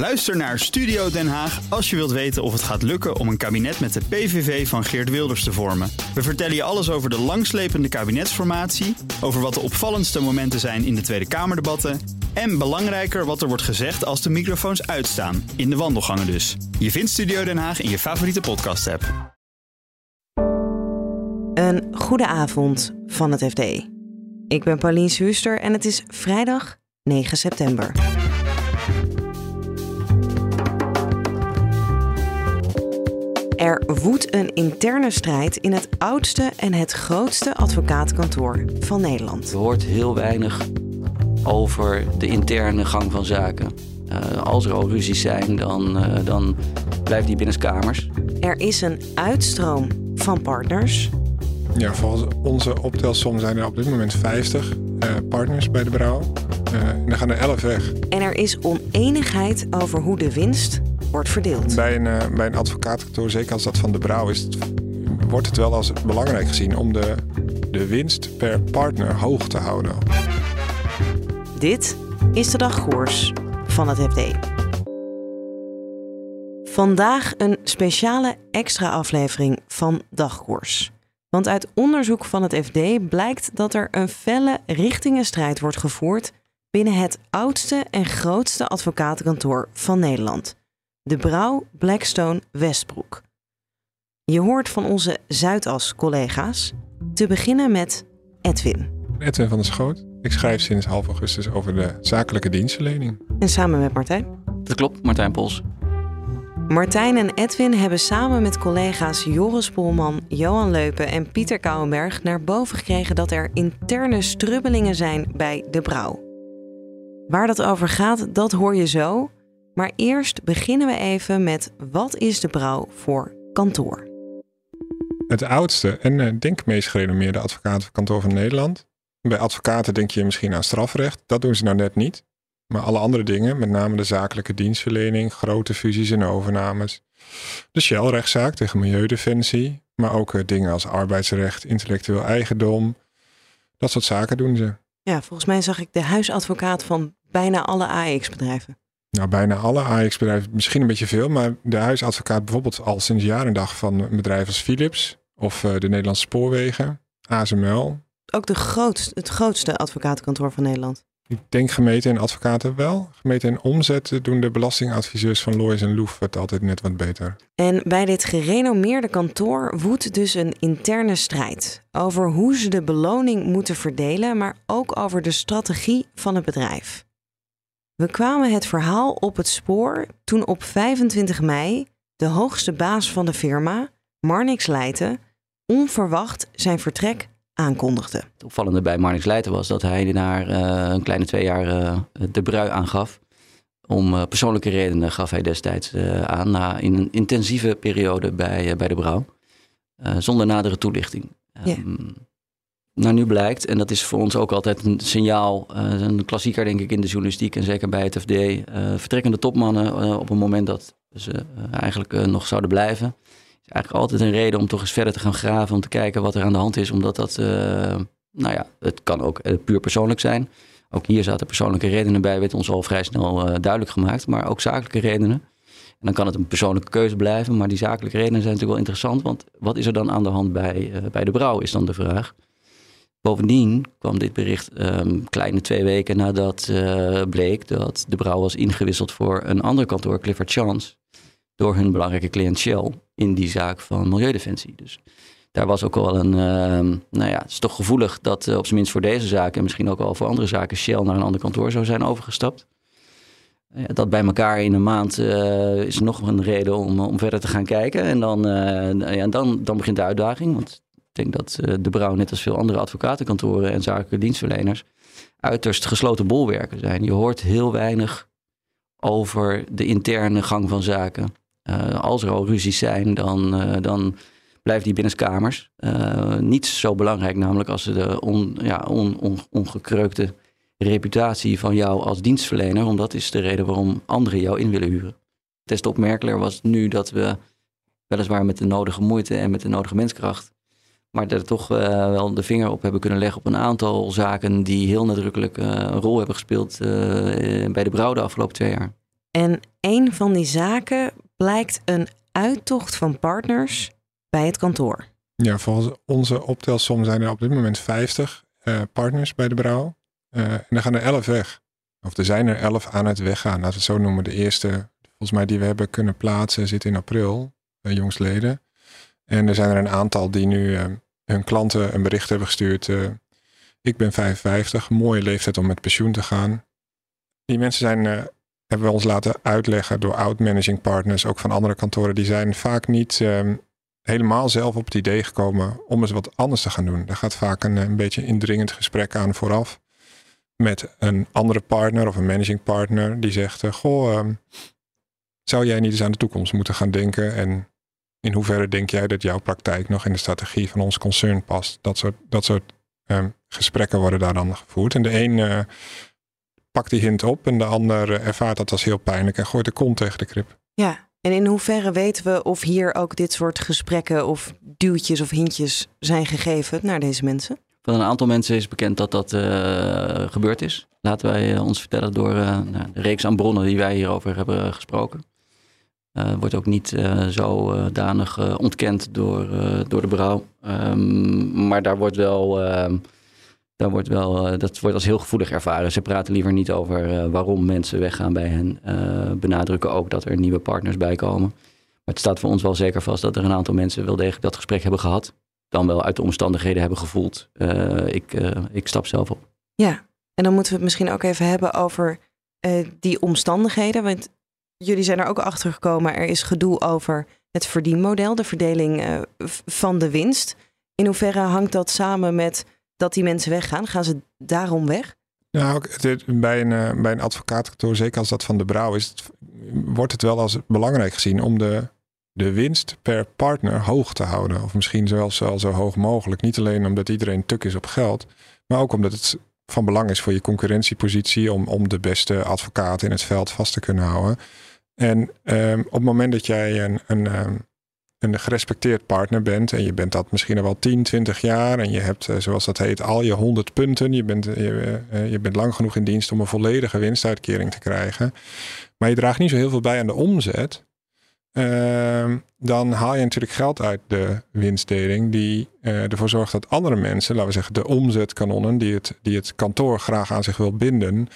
Luister naar Studio Den Haag als je wilt weten of het gaat lukken om een kabinet met de PVV van Geert Wilders te vormen. We vertellen je alles over de langslepende kabinetsformatie, over wat de opvallendste momenten zijn in de Tweede Kamerdebatten en belangrijker wat er wordt gezegd als de microfoons uitstaan, in de wandelgangen dus. Je vindt Studio Den Haag in je favoriete podcast-app. Een goede avond van het FD. Ik ben Paulien Huuster en het is vrijdag 9 september. Er woedt een interne strijd in het oudste en het grootste advocatenkantoor van Nederland. Je hoort heel weinig over de interne gang van zaken. Uh, als er al ruzies zijn, dan, uh, dan blijft die binnenskamers. Er is een uitstroom van partners. Ja, volgens onze optelsom zijn er op dit moment 50 uh, partners bij de brouw. en dan gaan er 11 weg. En er is oneenigheid over hoe de winst wordt verdeeld. Bij een, uh, bij een advocatenkantoor, zeker als dat van de brouw is, wordt het wel als belangrijk gezien om de, de winst per partner hoog te houden. Dit is de dagkoers van het FD. Vandaag een speciale extra aflevering van Dagkoers. Want uit onderzoek van het FD blijkt dat er een felle richtingenstrijd wordt gevoerd binnen het oudste en grootste advocatenkantoor van Nederland de Brouw Blackstone Westbroek. Je hoort van onze Zuidas-collega's. Te beginnen met Edwin. Edwin van der Schoot. Ik schrijf sinds half augustus over de zakelijke dienstverlening. En samen met Martijn? Dat klopt, Martijn Pols. Martijn en Edwin hebben samen met collega's Joris Polman, Johan Leupen en Pieter Kouwenberg naar boven gekregen dat er interne strubbelingen zijn bij de brouw. Waar dat over gaat, dat hoor je zo. Maar eerst beginnen we even met wat is de brouw voor kantoor? Het oudste en uh, denk meest gerenommeerde advocatenkantoor van Nederland. Bij advocaten denk je misschien aan strafrecht. Dat doen ze nou net niet. Maar alle andere dingen, met name de zakelijke dienstverlening, grote fusies en overnames. De Shell-rechtszaak tegen Milieudefensie. Maar ook uh, dingen als arbeidsrecht, intellectueel eigendom. Dat soort zaken doen ze. Ja, volgens mij zag ik de huisadvocaat van bijna alle AX-bedrijven. Nou, bijna alle AX-bedrijven, misschien een beetje veel, maar de huisadvocaat bijvoorbeeld al sinds jaren en dag van bedrijven als Philips of uh, de Nederlandse Spoorwegen, ASML. Ook de grootste, het grootste advocatenkantoor van Nederland. Ik denk gemeenten en advocaten wel. Gemeenten en omzet doen de belastingadviseurs van Lois en Loef het altijd net wat beter. En bij dit gerenommeerde kantoor woedt dus een interne strijd over hoe ze de beloning moeten verdelen, maar ook over de strategie van het bedrijf. We kwamen het verhaal op het spoor toen op 25 mei de hoogste baas van de firma, Marnix Leijten, onverwacht zijn vertrek aankondigde. Het opvallende bij Marnix Leijten was dat hij na uh, een kleine twee jaar uh, de brui aangaf. Om uh, persoonlijke redenen gaf hij destijds aan na in een intensieve periode bij, bij de brouw. zonder nadere toelichting. Yeah. Nou, nu blijkt, en dat is voor ons ook altijd een signaal, uh, een klassieker denk ik in de journalistiek en zeker bij het FD, uh, vertrekkende topmannen uh, op een moment dat ze eigenlijk nog zouden blijven, is eigenlijk altijd een reden om toch eens verder te gaan graven, om te kijken wat er aan de hand is, omdat dat, nou ja, het kan ook puur persoonlijk zijn. Ook hier zaten persoonlijke redenen bij, werd ons al vrij snel duidelijk gemaakt, maar ook zakelijke redenen. En dan kan het een persoonlijke keuze blijven, maar die zakelijke redenen zijn natuurlijk wel interessant, want wat is er dan aan de hand bij, bij de brouw, is dan de vraag. Bovendien kwam dit bericht um, kleine twee weken nadat uh, bleek dat de brouw was ingewisseld voor een ander kantoor, Clifford Chance, door hun belangrijke cliënt Shell in die zaak van Milieudefensie. Dus daar was ook wel een, uh, nou ja, het is toch gevoelig dat uh, op zijn minst voor deze zaken en misschien ook wel voor andere zaken Shell naar een ander kantoor zou zijn overgestapt. dat bij elkaar in een maand uh, is nog een reden om, om verder te gaan kijken. En dan, ja, dan, dan begint de uitdaging. Want ik denk dat uh, De Brouw, net als veel andere advocatenkantoren en zakelijke dienstverleners, uiterst gesloten bolwerken zijn. Je hoort heel weinig over de interne gang van zaken. Uh, als er al ruzies zijn, dan, uh, dan blijft die binnenskamers. niet zo belangrijk namelijk als de ja, on, on, ongekreukte reputatie van jou als dienstverlener. Want dat is de reden waarom anderen jou in willen huren. Des te opmerkelijker was nu dat we weliswaar met de nodige moeite en met de nodige menskracht maar er toch uh, wel de vinger op hebben kunnen leggen op een aantal zaken die heel nadrukkelijk uh, een rol hebben gespeeld uh, bij de brouw de afgelopen twee jaar. En een van die zaken blijkt een uittocht van partners bij het kantoor. Ja, volgens onze optelsom zijn er op dit moment 50 uh, partners bij de brouw. Uh, en er gaan er 11 weg. Of er zijn er 11 aan het weggaan, laten we het zo noemen. De eerste, volgens mij, die we hebben kunnen plaatsen, zit in april, uh, jongsleden. En er zijn er een aantal die nu hun klanten een bericht hebben gestuurd. ik ben 55, mooie leeftijd om met pensioen te gaan. Die mensen zijn, hebben we ons laten uitleggen door oud-managing partners, ook van andere kantoren. Die zijn vaak niet um, helemaal zelf op het idee gekomen om eens wat anders te gaan doen. Daar gaat vaak een, een beetje indringend gesprek aan vooraf. Met een andere partner of een managing partner die zegt: Goh, um, zou jij niet eens aan de toekomst moeten gaan denken? En in hoeverre denk jij dat jouw praktijk nog in de strategie van ons concern past? Dat soort, dat soort um, gesprekken worden daar dan gevoerd. En de een uh, pakt die hint op en de ander uh, ervaart dat als heel pijnlijk en gooit de kont tegen de krip. Ja, en in hoeverre weten we of hier ook dit soort gesprekken of duwtjes of hintjes zijn gegeven naar deze mensen? Van een aantal mensen is bekend dat dat uh, gebeurd is. Laten wij uh, ons vertellen door uh, nou, de reeks aan bronnen die wij hierover hebben gesproken. Wordt ook niet zo danig ontkend door, door de brouw. Um, maar daar wordt wel ehm, daar wordt wel, eh, dat wordt als heel gevoelig ervaren. Ze praten liever niet over uh, waarom mensen weggaan bij hen. Uh, benadrukken ook dat er nieuwe partners bij komen. Maar het staat voor ons wel zeker vast dat er een aantal mensen wel degelijk dat gesprek hebben gehad. Dan wel uit de omstandigheden hebben gevoeld. ik, ik stap zelf op. Ja, en dan moeten we het misschien ook even hebben over die omstandigheden. Want jullie zijn er ook achter gekomen. Er is gedoe over het verdienmodel, de verdeling van de winst. In hoeverre hangt dat samen met dat die mensen weggaan? Gaan ze daarom weg? Nou, bij een, eh, bij een advocaatkantoor, zeker als dat van de brouw is, wordt het wel als belangrijk gezien om de, de winst per partner hoog te houden. Of misschien zelfs zo hoog mogelijk. Niet alleen omdat iedereen tuk is op geld, maar ook omdat het van belang is voor je concurrentiepositie om, om de beste advocaat in het veld vast te kunnen houden. En um, op het moment dat jij een, een, um, een gerespecteerd partner bent. En je bent dat misschien al wel 10, 20 jaar. En je hebt, eh, zoals dat heet, al je 100 punten. Je bent, eh, je, eh, je bent lang genoeg in dienst om een volledige winstuitkering te krijgen. Maar je draagt niet zo heel veel bij aan de omzet. Uh, dan haal je natuurlijk geld uit de winstdeling. Die ervoor zorgt dat andere mensen, laten we zeggen de omzetkanonnen. Die het, die het kantoor graag aan zich wil binden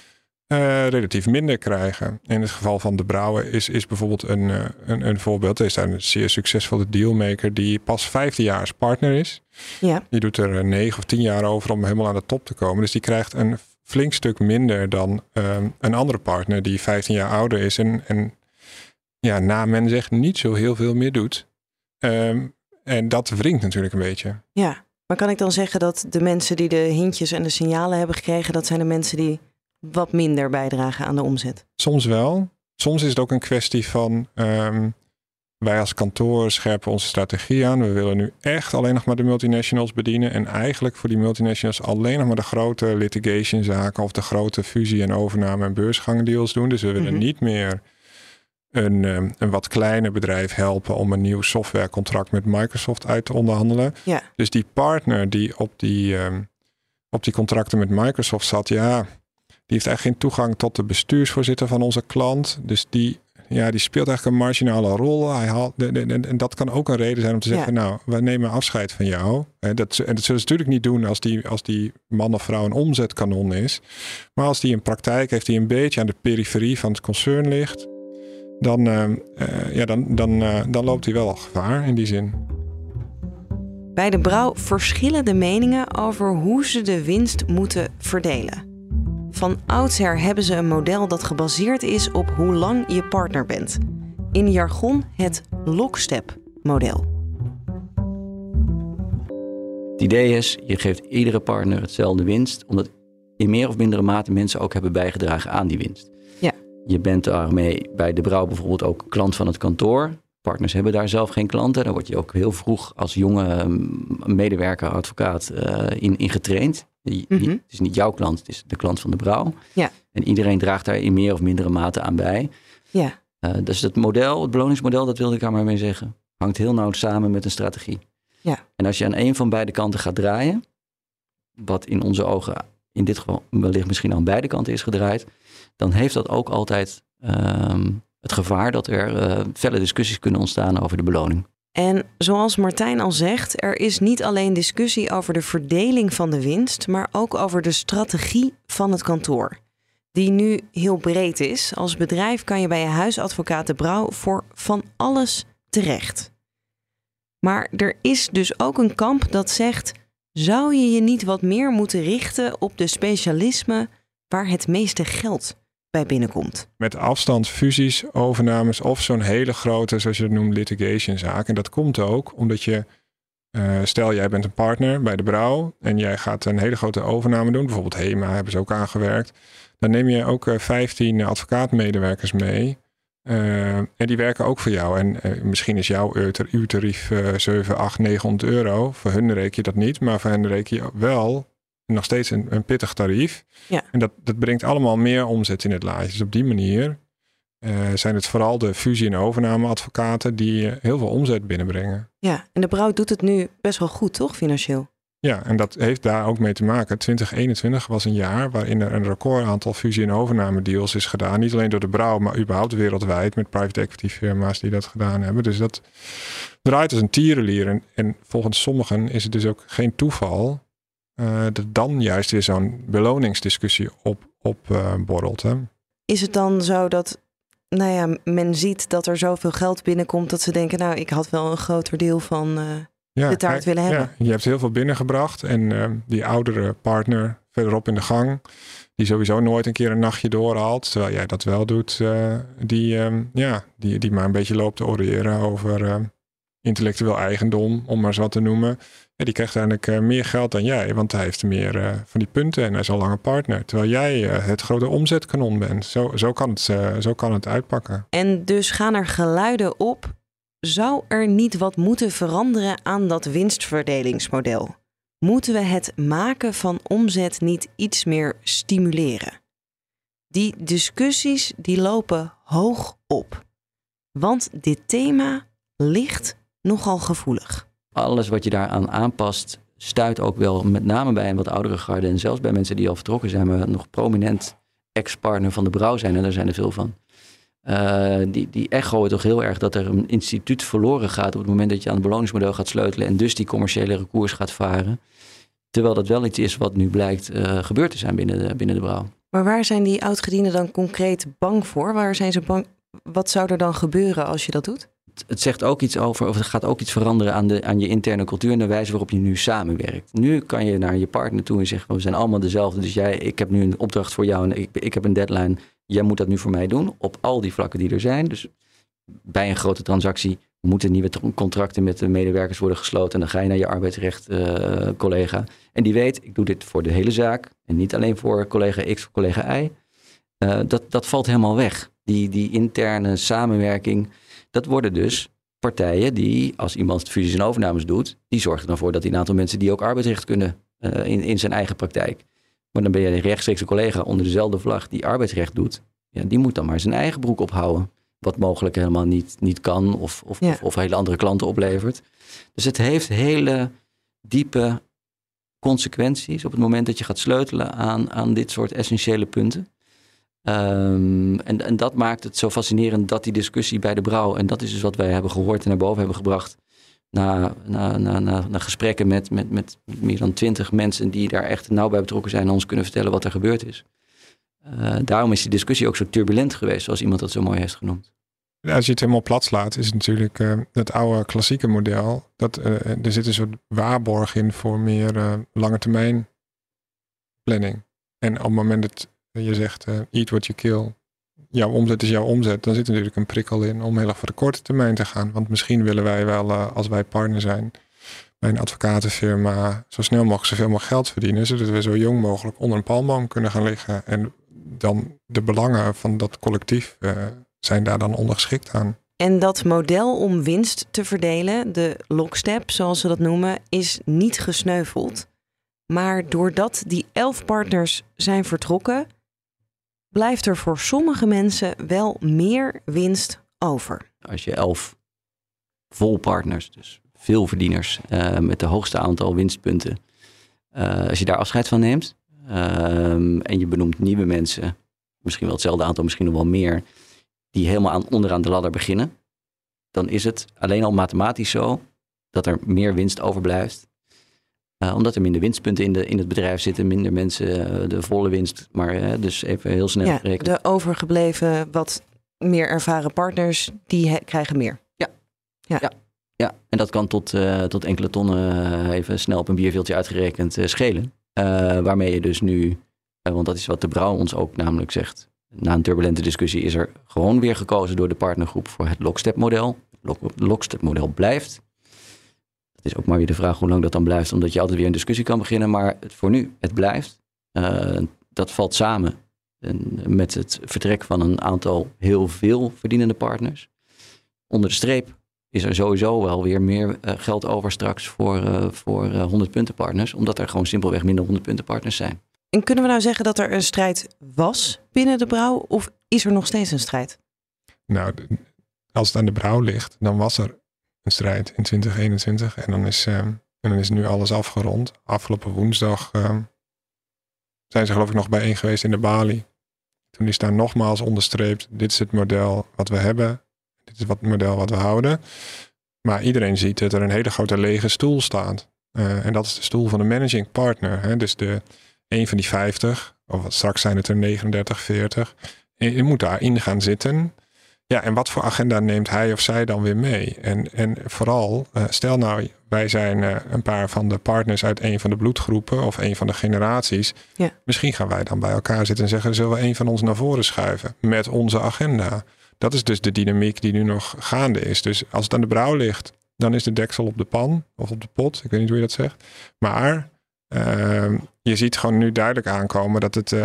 uh, relatief minder krijgen. In het geval van de Brouwer is, is bijvoorbeeld een, uh, een, een voorbeeld. Er is daar een zeer succesvolle dealmaker die pas jaar partner is. Ja. Die doet er eh, negen of tien jaar over om helemaal aan de top te komen. Dus die krijgt een flink stuk minder dan um, een andere partner die 15 jaar ouder is. En, en ja, na men zegt niet zo heel veel meer doet. Um, en dat wringt natuurlijk een beetje. Ja, maar kan ik dan zeggen dat de mensen die de hintjes en de signalen hebben gekregen, dat zijn de mensen die wat minder bijdragen aan de omzet? Soms wel. Soms is het ook een kwestie van um, wij als kantoor scherpen onze strategie aan. We willen nu echt alleen nog maar de multinationals bedienen. En eigenlijk voor die multinationals alleen nog maar de grote litigation zaken of de grote fusie en overname en beursgangdeals doen. Dus we willen mm -hmm. niet meer een, um, een wat kleiner bedrijf helpen om een nieuw softwarecontract met Microsoft uit te onderhandelen. Ja. Dus die partner die op die, um, op die contracten met Microsoft zat, ja, heeft eigenlijk geen toegang tot de bestuursvoorzitter van onze klant. Dus die, ja, die speelt eigenlijk een marginale rol. Hij haalt, en dat kan ook een reden zijn om te zeggen, nou, we nemen afscheid van jou. En dat, en dat zullen ze natuurlijk niet doen als die, als die man of vrouw een omzetkanon is. Maar als die een praktijk heeft die een beetje aan de periferie van het concern ligt, dan, uh, uh, ja, dan, dan, uh, dan loopt hij wel gevaar in die zin. Bij de brouw verschillen de meningen over hoe ze de winst moeten verdelen. Van oudsher hebben ze een model dat gebaseerd is op hoe lang je partner bent. In jargon het lockstep-model. Het idee is, je geeft iedere partner hetzelfde winst, omdat in meer of mindere mate mensen ook hebben bijgedragen aan die winst. Ja. Je bent daarmee bij de brouw bijvoorbeeld ook klant van het kantoor. Partners hebben daar zelf geen klanten. Dan word je ook heel vroeg als jonge medewerker, advocaat uh, in, in getraind. Mhm. Het is niet jouw klant, het is de klant van de brouw. Ja. En iedereen draagt daar in meer of mindere mate aan bij. Ja. Uh, dus het model, het beloningsmodel, dat wilde ik daar maar mee zeggen, hangt heel nauw samen met een strategie. Ja. En als je aan een van beide kanten gaat draaien, wat in onze ogen in dit geval wellicht misschien aan beide kanten is gedraaid, dan heeft dat ook altijd ehm, het gevaar dat er uh, felle discussies kunnen ontstaan over de beloning. En zoals Martijn al zegt, er is niet alleen discussie over de verdeling van de winst, maar ook over de strategie van het kantoor. Die nu heel breed is. Als bedrijf kan je bij je huisadvocaat de Brouw voor van alles terecht. Maar er is dus ook een kamp dat zegt: zou je je niet wat meer moeten richten op de specialismen waar het meeste geld bij binnenkomt? Met afstand, fusies, overnames of zo'n hele grote, zoals je het noemt, litigation zaak. En dat komt ook omdat je, uh, stel jij bent een partner bij de brouw en jij gaat een hele grote overname doen, bijvoorbeeld HEMA hebben ze ook aangewerkt. Dan neem je ook uh, eh, 15 advocaatmedewerkers mee. Uh, en die werken ook voor jou. En misschien is jouw uurtarief uh, 7, 8, 900 euro. Voor hun reken je dat niet, maar voor hen reken je wel nog steeds een, een pittig tarief. Ja. En dat, dat brengt allemaal meer omzet in het laadje. Dus op die manier zijn het vooral de fusie- en overnameadvocaten die heel veel omzet binnenbrengen. Ja, en de brouw doet het nu best wel goed, toch, financieel? Ja, en dat heeft daar ook mee te maken. 2021 was een jaar waarin er een record aantal fusie- en overname deals is gedaan. Niet alleen door de brouw, maar überhaupt wereldwijd met private equity firma's die dat gedaan hebben. Dus dat draait als een tierenlier. En, en volgens sommigen is het dus ook geen toeval uh, dat dan juist weer zo'n beloningsdiscussie op, op uh, borrelt. Hè? Is het dan zo dat nou ja, men ziet dat er zoveel geld binnenkomt dat ze denken, nou, ik had wel een groter deel van... Uh ja, de taart willen hebben. Ja, je hebt heel veel binnengebracht. En die oudere partner verderop in de gang, die sowieso nooit een keer een nachtje doorhaalt, terwijl jij dat wel doet, die, uh, ja, die, die maar een beetje loopt te oreren over intellectueel eigendom, om maar eens wat te noemen. Die krijgt eigenlijk meer geld dan jij, want hij heeft meer van die punten en hij is al lang partner. Terwijl jij het grote omzetkanon bent. Zo, zo, kan het, zo kan het uitpakken. En dus gaan er geluiden op zou er niet wat moeten veranderen aan dat winstverdelingsmodel? Moeten we het maken van omzet niet iets meer stimuleren? Die discussies die lopen hoog op. Want dit thema ligt nogal gevoelig. Alles wat je daaraan aanpast, stuit ook wel met name bij een wat oudere garde en zelfs bij mensen die al vertrokken zijn, maar nog prominent ex-partner van de brouw zijn, en daar zijn er veel van. Uh, die, die echoen toch heel erg dat er een instituut verloren gaat op het moment dat je aan het beloningsmodel gaat sleutelen en dus die commerciële recours gaat varen. Terwijl dat wel iets is wat nu blijkt uh, gebeurd te zijn binnen de, binnen de brouw. Maar waar zijn die oudgedienden dan concreet bang voor? Waar zijn ze bang? Wat zou er dan gebeuren als je dat doet? Het zegt ook iets over, of het gaat ook iets veranderen aan, de, aan je interne cultuur en de wijze waarop je nu samenwerkt. Nu kan je naar je partner toe en zeggen: We zijn allemaal dezelfde. Dus jij, ik heb nu een opdracht voor jou en ik, ik heb een deadline jij moet dat nu voor mij doen op al die vlakken die er zijn. Dus bij een grote transactie moeten nieuwe contracten met de medewerkers worden gesloten. En dan ga je naar je arbeidsrecht uh, collega. En die weet, ik doe dit voor de hele zaak. En niet alleen voor collega X of collega Y. Uh, dat, dat valt helemaal weg. Die, die interne samenwerking, dat worden dus partijen die, als iemand fusies en overnames doet, die zorgen ervoor dat die een aantal mensen die ook arbeidsrecht kunnen uh, in, in zijn eigen praktijk. Maar dan ben je een rechtstreekse collega onder dezelfde vlag die arbeidsrecht doet. Ja, die moet dan maar zijn eigen broek ophouden. Wat mogelijk helemaal niet, niet kan of, of, of, of hele andere klanten oplevert. Dus het heeft hele diepe consequenties op het moment dat je gaat sleutelen aan, aan dit soort essentiële punten. Um, en, en dat maakt het zo fascinerend dat die discussie bij de brouw, en dat is dus wat wij hebben gehoord en naar boven hebben gebracht, na, na, na, na, gesprekken met, met, met meer dan twintig mensen die daar echt nauw bij betrokken zijn en ons kunnen vertellen wat er gebeurd is. Uh, daarom is die discussie ook zo turbulent geweest, zoals iemand dat zo mooi heeft genoemd. Als je het helemaal plat slaat, is het natuurlijk uh, het oude klassieke model. Dat, uh, er zit een soort waarborg in voor meer lange termijn planning. En op het moment dat je zegt, eat what you kill, jouw omzet is jouw omzet, dan zit er natuurlijk een prikkel in om heel erg voor de korte termijn te gaan. Want misschien willen wij wel, uh, als wij partner zijn bij een advocatenfirma, zo snel mogelijk zoveel mogelijk geld verdienen, zodat we zo jong mogelijk onder een palmboom kunnen gaan liggen. En dan de belangen van dat collectief uh, zijn daar dan ondergeschikt aan. En dat model om winst te verdelen, de lockstep zoals ze dat noemen, is niet gesneuveld. Maar doordat die elf partners zijn vertrokken, blijft er voor sommige mensen wel meer winst over. Als je elf volpartners, dus veel verdieners uh, met de hoogste aantal winstpunten, uh, als je daar afscheid van neemt uh, en je benoemt nieuwe mensen, misschien wel hetzelfde aantal, misschien nog wel meer, die helemaal aan, onderaan de ladder beginnen, dan is het alleen al mathematisch zo dat er meer winst overblijft. Uh, omdat er minder winstpunten in, de, in het bedrijf zitten, minder mensen uh, de volle winst. Maar uh, dus even heel snel ja, gerekend. De overgebleven, wat meer ervaren partners, die krijgen meer. Ja. Ja. ja. ja. en dat kan tot, tot enkele tonnen, even snel op een bierveeltje uitgerekend, schelen. waarmee je dus nu, want dat is wat de Brouw ons ook namelijk zegt. Na een turbulente discussie is er gewoon weer gekozen door de partnergroep voor het lockstep-model. Het lockstep-model blijft is ook maar weer de vraag hoe lang dat dan blijft, omdat je altijd weer een discussie kan beginnen. Maar voor nu, het blijft. Uh, dat valt samen met het vertrek van een aantal heel veel verdienende partners. Onder de streep is er sowieso wel weer meer uh, geld over straks voor, uh, voor 100 punten partners, omdat er gewoon simpelweg minder 100 punten partners zijn. En kunnen we nou zeggen dat er een strijd was binnen de brouw, of is er nog steeds een strijd? Nou, als het aan de brouw ligt, dan was er een strijd in 2021. En dan is, uh, en dan is nu alles afgerond. Afgelopen woensdag uh, zijn ze geloof ik nog bijeen geweest in de Bali. Toen is daar nogmaals onderstreept, dit is het model wat we hebben. Dit is het model wat we houden. Maar iedereen ziet dat er een hele grote lege stoel staat. Uh, en dat is de stoel van de managing partner. Hè? Dus de, een van die 50, of straks zijn het er 39, 40. En je moet daarin gaan zitten. Ja, en wat voor agenda neemt hij of zij dan weer mee? En, en vooral, uh, stel nou, wij zijn uh, een paar van de partners uit een van de bloedgroepen of een van de generaties. Ja. Misschien gaan wij dan bij elkaar zitten en zeggen: zullen we een van ons naar voren schuiven met onze agenda? Dat is dus de dynamiek die nu nog gaande is. Dus als het aan de brouw ligt, dan is de deksel op de pan of op de pot. Ik weet niet hoe je dat zegt. Maar uh, je ziet gewoon nu duidelijk aankomen dat het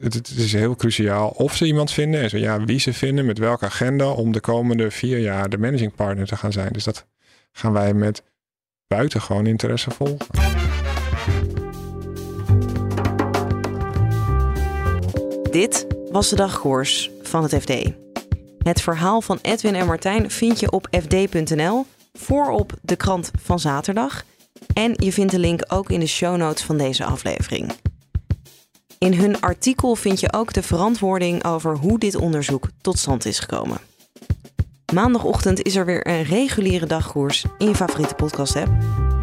het, is heel cruciaal of ze iemand vinden en zo ja, wie ze vinden, met welke agenda om de komende vier jaar de managing partner te gaan zijn. Dus dat gaan wij met buitengewoon interesse volgen. Dit was de dagkoers van het FD. Het verhaal van Edwin en Martijn vind je op fd.nl, voorop de krant van zaterdag. En je vindt de link ook in de show notes van deze aflevering. In hun artikel vind je ook de verantwoording over hoe dit onderzoek tot stand is gekomen. Maandagochtend is er weer een reguliere dagkoers in je favoriete podcast-app.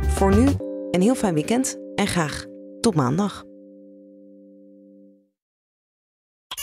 Voor nu een heel fijn weekend en graag tot maandag.